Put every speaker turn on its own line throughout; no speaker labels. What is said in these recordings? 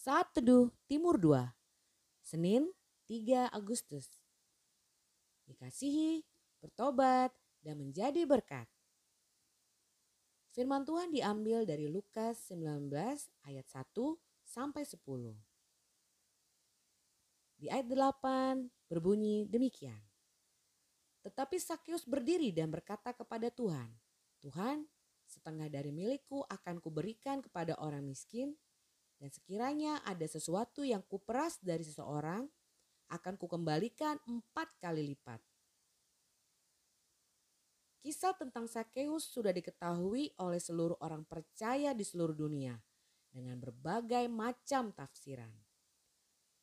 Saat Teduh Timur 2, Senin 3 Agustus. Dikasihi, bertobat, dan menjadi berkat. Firman Tuhan diambil dari Lukas 19 ayat 1 sampai 10. Di ayat 8 berbunyi demikian. Tetapi Sakyus berdiri dan berkata kepada Tuhan, Tuhan, setengah dari milikku akan kuberikan kepada orang miskin dan sekiranya ada sesuatu yang kuperas dari seseorang, akan kukembalikan empat kali lipat. Kisah tentang Sakeus sudah diketahui oleh seluruh orang percaya di seluruh dunia dengan berbagai macam tafsiran.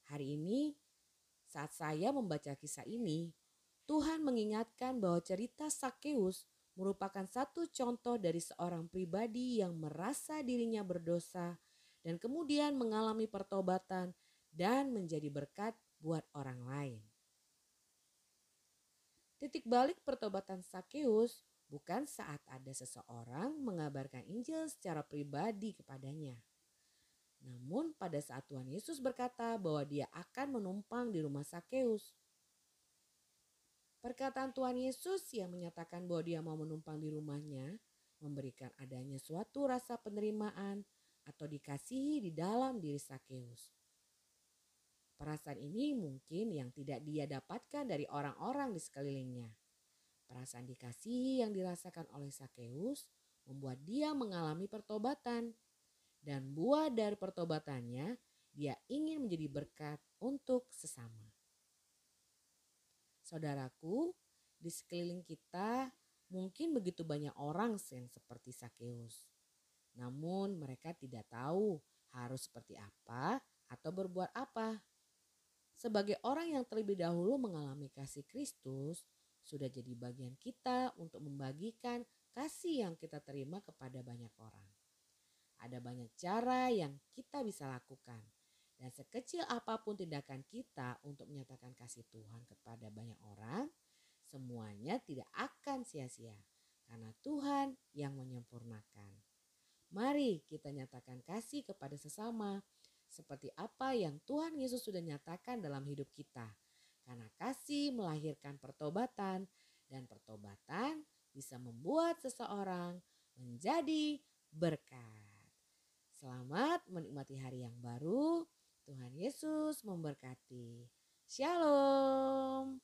Hari ini, saat saya membaca kisah ini, Tuhan mengingatkan bahwa cerita Sakeus merupakan satu contoh dari seorang pribadi yang merasa dirinya berdosa dan kemudian mengalami pertobatan dan menjadi berkat buat orang lain. Titik balik pertobatan Sakeus bukan saat ada seseorang mengabarkan Injil secara pribadi kepadanya. Namun pada saat Tuhan Yesus berkata bahwa dia akan menumpang di rumah Sakeus. Perkataan Tuhan Yesus yang menyatakan bahwa dia mau menumpang di rumahnya memberikan adanya suatu rasa penerimaan atau dikasihi di dalam diri Sakeus. Perasaan ini mungkin yang tidak dia dapatkan dari orang-orang di sekelilingnya. Perasaan dikasihi yang dirasakan oleh Sakeus membuat dia mengalami pertobatan. Dan buah dari pertobatannya, dia ingin menjadi berkat untuk sesama. Saudaraku, di sekeliling kita mungkin begitu banyak orang yang seperti Sakeus. Namun mereka tidak tahu harus seperti apa atau berbuat apa. Sebagai orang yang terlebih dahulu mengalami kasih Kristus, sudah jadi bagian kita untuk membagikan kasih yang kita terima kepada banyak orang. Ada banyak cara yang kita bisa lakukan. Dan sekecil apa pun tindakan kita untuk menyatakan kasih Tuhan kepada banyak orang, semuanya tidak akan sia-sia. Karena Tuhan yang menyempurnakan. Mari kita nyatakan kasih kepada sesama seperti apa yang Tuhan Yesus sudah nyatakan dalam hidup kita. Karena kasih melahirkan pertobatan dan pertobatan bisa membuat seseorang menjadi berkat. Selamat menikmati hari yang baru. Tuhan Yesus memberkati. Shalom.